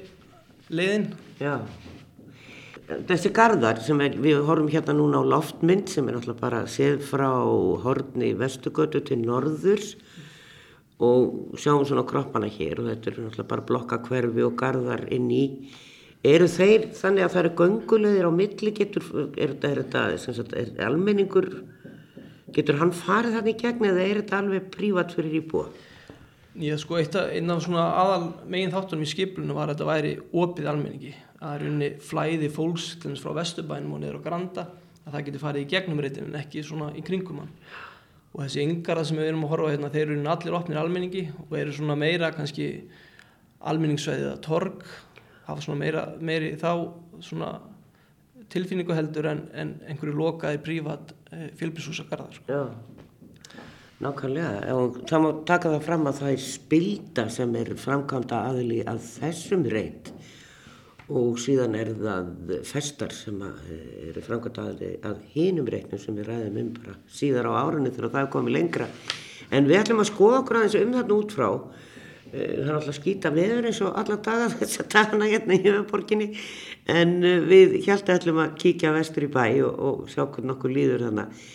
leiðin. Já þessi gardar sem er, við horfum hérna núna á loftmynd sem er náttúrulega bara séð frá horni vestugötu til norðurs og sjáum svona kroppana hér og þetta er náttúrulega bara blokka hverfi og gardar inn í Eru þeir þannig að það eru göngulegðir á milli getur, er, er þetta, sem sagt, er almenningur, getur hann farið þannig gegn eða er þetta alveg prívat fyrir íbúa? Ég sko einn af svona aðal megin þáttunum í skiplunum var að þetta væri opið almenningi. Að er unni flæði fólks frá Vesturbænum og niður á Granda að það getur farið í gegnum reytin en ekki svona í kringum hann. Og þessi yngarða sem við erum að horfa hérna, þeir eru allir opnir almenningi og eru svona meira kannski almenningssvæðið að torg, hafa svona meira, meiri þá svona tilfinningu heldur en, en einhverju lokaði prívat eh, fjölbísúsagarðar. Sko. Já, nákvæmlega. Og það má taka það fram að það er spilda sem er framkvæmda aðli að þessum reynd og síðan er það festar sem eh, eru framkvæmda aðli að hinum reynum sem við ræðum um bara síðar á árunni þegar það er komið lengra. En við ætlum að skoða okkur aðeins um þarna út frá það er alltaf skýta veður eins og alla daga þess að dagana hérna í höfuborginni en eh, við hjálta ætlum að kíkja vestur í bæ og, og sjá hvernig okkur líður þannig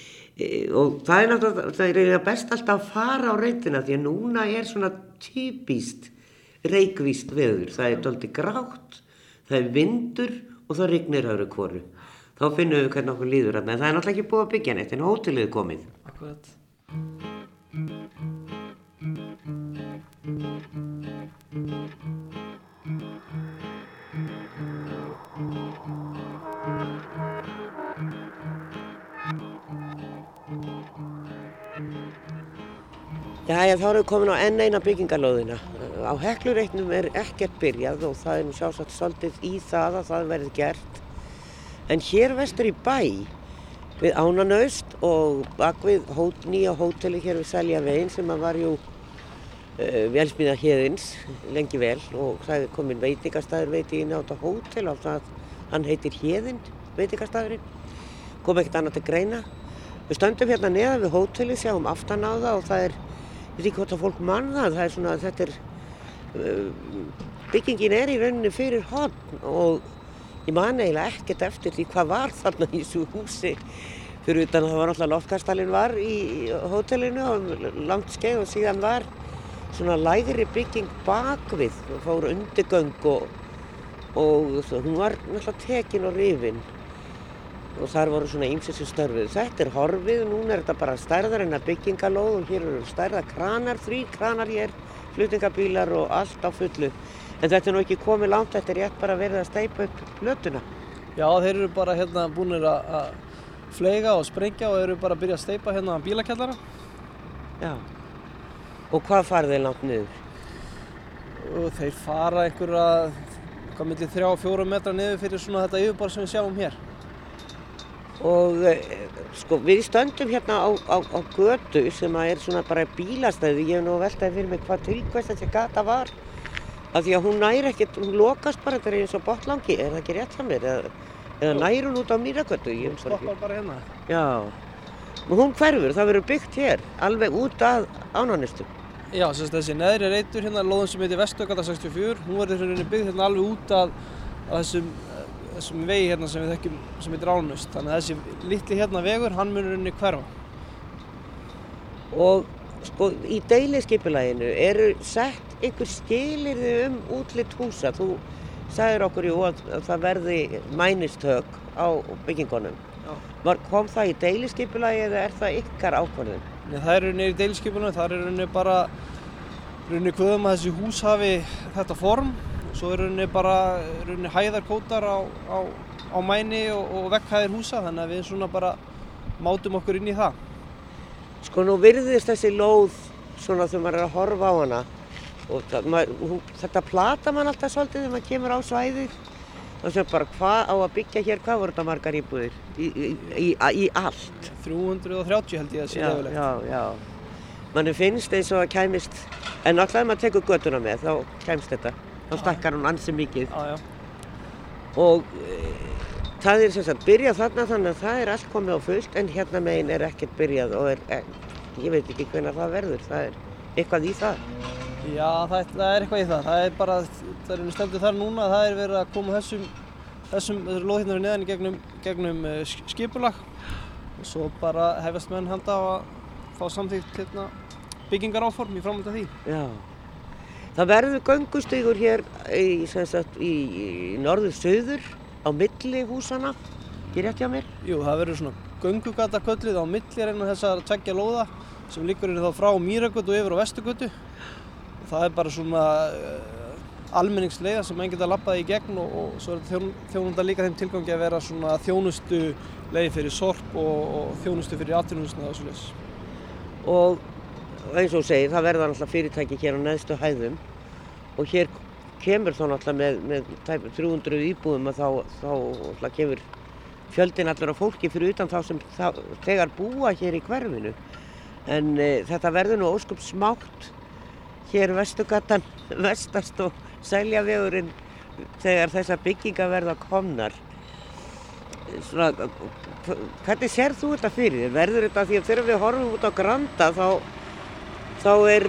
og það er náttúrulega það er best alltaf að fara á reyndina því að núna er svona typíst reikvíst veður. Það er doldi grátt það er vindur og það rignir öðru kvoru þá finnum við hvernig okkur líður en það er náttúrulega ekki búið að byggja neitt en hótelið er komið. Akkurat. Jæja, þá erum við komin á enn eina byggingalóðina. Á heklureitnum er ekkert byrjað og það er nú sjálfsagt svolítið í það að það verði gert. En hér vestur í bæ, við Ánanaust og bak við nýja hóteli hér við Seljavegin sem að var jú uh, velsmíða hérins lengi vel og það er komin veitingastæður veiti inn á þetta hótel og það, hann heitir Hérinn, veitingastæðurinn, kom ekkert annað til greina. Við stöndum hérna neðan við hóteli, sjáum aftan á það og það er ég veit ekki hvort að fólk mann það, það er svona, þetta er, uh, byggingin er í rauninni fyrir hodn og ég man eiginlega ekkert eftir því hvað var þarna í þessu húsi. Fyrir utan að það var náttúrulega loftkastalinn var í hótelinu og langt skeið og síðan var svona lægri bygging bakvið og fór undirgöng og, og hún var náttúrulega tekin og rifin og þar voru svona ímsið sem störfið. Þetta er horfið, núna er þetta bara stærðar en að byggingalóð og hér eru stærða kranar, þrý kranar hér, flutningabílar og allt á fullu. En þetta er nú ekki komið langt, þetta er rétt bara verið að steipa upp plötuna. Já, þeir eru bara hérna búinir að fleiga og sprengja og eru bara að byrja að steipa hérna bílakjallara. Já. Og hvað farið þeir langt niður? Þeir fara einhverja, hvað millir þrjá og fjóra metra niður fyrir svona þetta yfirborð sem við sjáum hér. Og eh, sko við stöndum hérna á, á, á götu sem að er svona bara bílastæði. Ég hef nú veltaði fyrir mig hvað tilkvæmst þessi gata var. Af því að hún næri ekkert, hún lokast bara, þetta er eins og botlangi, er það ekki rétt hjá mér? Eða, næri hún út á? Ég það ekki. Stoppar bara hérna. Já, og hún hverfur, það verður byggt hér, alveg út að ánánistum. Já, þessi neðri reytur hérna, lóðun sem heitir Vestögata 64, hún verður hérna byggð hérna alveg út að, að þessum, þessum vegi hérna sem við þekkjum sem heitir Ánust. Þannig að þessi litli hérna vegur, hann munur henni hverfa. Og sko í deiliskypulæginu eru sett einhver skilirði um útlitt húsa. Þú sagðir okkur jú að, að það verði mænistök á byggingunum. Já. Var, kom það í deiliskypulægi eða er það ykkar ákvörðun? Það er rauninni í deiliskipunum, það er rauninni bara rauninni hvöðum að þessi hús hafi þetta form. Svo er rauninni bara rauninni hæðarkótar á, á, á mæni og, og vegghæðir húsa þannig að við svona bara mátum okkur inn í það. Sko nú virðist þessi lóð svona þegar maður er að horfa á hana og það, maður, hún, þetta plata mann alltaf svolítið þegar maður kemur á svæðið og svo bara hvað á að byggja hér, hvað voru þetta margar íbúðir í, í, í, í allt? 330 held ég að sé Já, lefilegt. já, já. Manni finnst eins og að kæmist, en alltaf ef maður tekur göttuna með þá kæmst þetta, þá stakkar hún ansi mikið Já, já. og e, það er sem sagt byrjað þarna þannig að það er allt komið á fullt en hérna megin er ekkert byrjað og er, er ég veit ekki hvenær það verður, það er eitthvað í það. Já, það, það er eitthvað í það. Það er bara, það er stendur þar núna, það er verið að koma þessum, þessum, þessum lóðhjarnar neðan í gegnum, gegnum uh, skipulag og svo bara hefast menn handa á að fá samþýgt hérna, byggingar áform í framhald af því. Já. Það verður göngustygur hér í, sagt, í, í norður-söður á milli húsana, ekki rétt hjá mér? Jú, það verður svona göngugata köllið á milli reyna þessar tveggja lóða sem líkur hérna þá frá Mýragötu og yfir á Vestugötu. Það er bara svona uh, almenningsleiða sem einn geta lappaði í gegn og, og svo er þjón, þjónunda líka þeim tilgangi að vera svona þjónustu leiði fyrir sorp og, og þjónustu fyrir atvinnusna og svo leiðis. Og eins og segir, það verða náttúrulega fyrirtæki hér á neðstu hæðum og hér kemur þá náttúrulega með, með 300 íbúðum að þá, þá kemur fjöldin allir á fólki fyrir utan þá sem þá, þegar búa hér í hverfinu. En e, þetta verður nú óskup smátt hér vestugatan, vestast og sæljavegurinn þegar þessar bygginga verða komnar. Svona, hvernig sér þú þetta fyrir? Verður þetta því að þegar við horfum út á Granda þá þá er,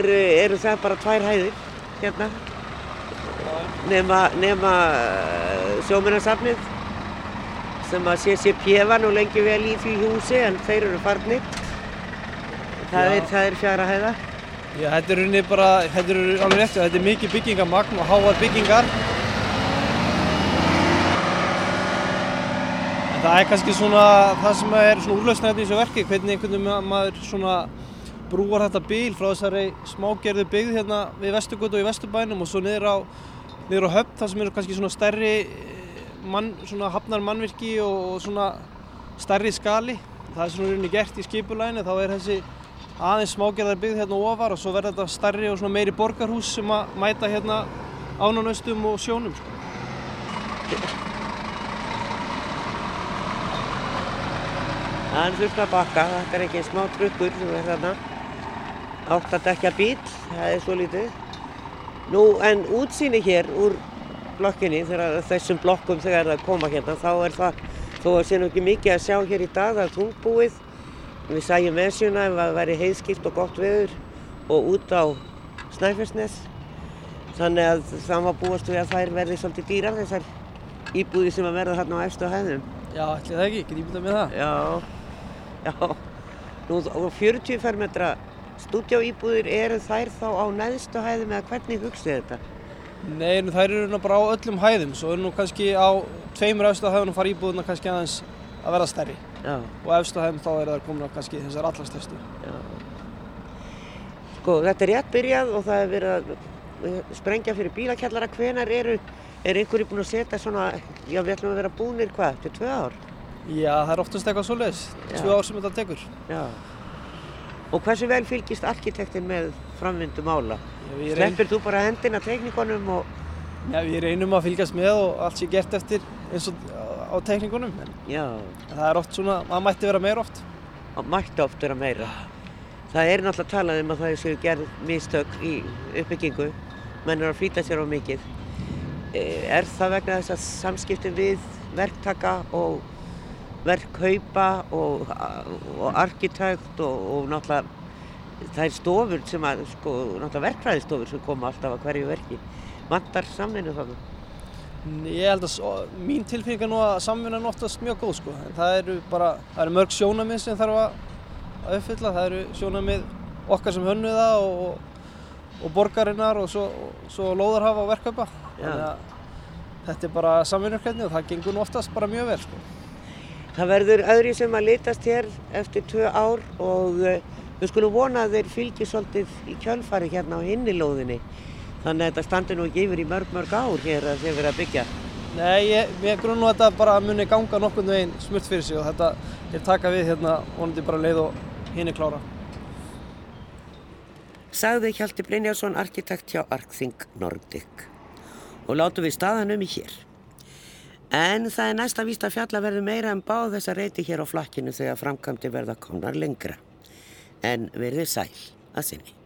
eru það bara tvær hæðir hérna nema, nema eh, sjóminnarsafnið sem að CCP var nú lengi vel í því húsi en þeir eru farnir það er, það er fjara hæða Já, þetta er unni bara, þetta er alveg réttið, þetta er mikið byggingamagn og háar byggingar en það er kannski svona það sem er svona úrlausnægt í þessu verki hvernig einhvern veginn maður svona brúar þetta bíl frá þessari smágerðu byggð hérna við Vestugötu og í Vesturbænum og svo niður á, niður á höfn þar sem eru kannski svona stærri eh, mann, svona hafnar mannvirki og, og svona stærri skali. Það er svona rauninni gert í skipulæni þá er þessi aðeins smágerðar byggð hérna ofar og svo verður þetta stærri og meiri borgarhús sem að mæta hérna ánanaustum og sjónum. Sko. Það er þurft að bakka, þetta er ekki smá trukkur sem er þarna átt að dekja bíl, það er svo lítið. Nú en útsýni hér úr blokkinni, þegar þessum blokkum þegar það koma hérna, þá er það, þó að sé nú ekki mikið að sjá hér í dag, það er þungbúið. Við sæjum esjuna ef það væri heiðskipt og gott veður og út á Snæfellsnes. Þannig að það má búast við að þær verði svolítið dýrar þessar íbúði sem að verða hérna á efstu hæðum. Já, ætli það ekki, getur íbútað með það? Já, já. Nú, 40 fermetra Stúdjáýbúðir eru þær þá á neðstu hæðum eða hvernig hugstu þetta? Nei, þær eru bara á öllum hæðum, svo eru nú kannski á tveimur efstu hæðunum fara íbúðuna kannski aðeins að vera stærri. Já. Og efstu hæðum þá er það komin á kannski þessar. Já. Sko, þetta er rétt byrjað og það er verið að eh, sprengja fyrir bílakjallara. Hvenar eru, er einhverju búin að setja svona, já við ætlum að vera búinir hvað, til tvö ár? Já, það er oftast eitthvað svo leiðis, tvö ár sem þetta tekur. Já. Og hversu vel fylgist arkitektin með framvindu mála? Sleppir reyn... þú bara hendina teknikonum og... Já, við reynum að fylgjast með og allt sé gert eftir eins og á teknikonum. Já. Það er oft svona, það mætti vera meira oft. Það mætti oft vera meira. Það er náttúrulega talað um að það séu gerð mistök í uppbyggingu. Menn er að flýta sér á mikið. E, er það vegna þess að samskiptin við verktaka og verkhaupa og, og arkitekt og, og náttúrulega það er stofur sem að, sko, náttúrulega verkfræðistofur sem koma alltaf að hverju verki. Mandar samvinnu þannig? Ég held að mín tilfinning er nú að samvinna oftast mjög góð sko. En það eru bara, það eru mörg sjónamið sem þarf að, að uppfylla. Það eru sjónamið okkar sem hönnu það og, og borgarinnar og svo, svo lóðarhafa og verkhaupa. Þannig að þetta er bara samvinnurkvæðni og það gengur nú oftast bara mjög vel sko. Það verður öðri sem að litast hér eftir tvö ár og uh, við skulum vona að þeir fylgji svolítið í kjölfari hérna á hinnilóðinni. Þannig að þetta standi nú ekki yfir í mörg mörg ár hér að þeir verða að byggja. Nei, ég, ég grunn nú að þetta bara muni ganga nokkurnu einn smurt fyrir sig og þetta er taka við hérna vonandi bara leið og hinn er klára. Sagði Hjalti Brynjásson, arkitekt hjá Arkþing Nordic og látu við staðanum í hér. En það er næsta víst að fjalla verður meira en báð þessa reyti hér á flakkinu þegar framkvæmdi verða konar lengra. En verður sæl að sinni.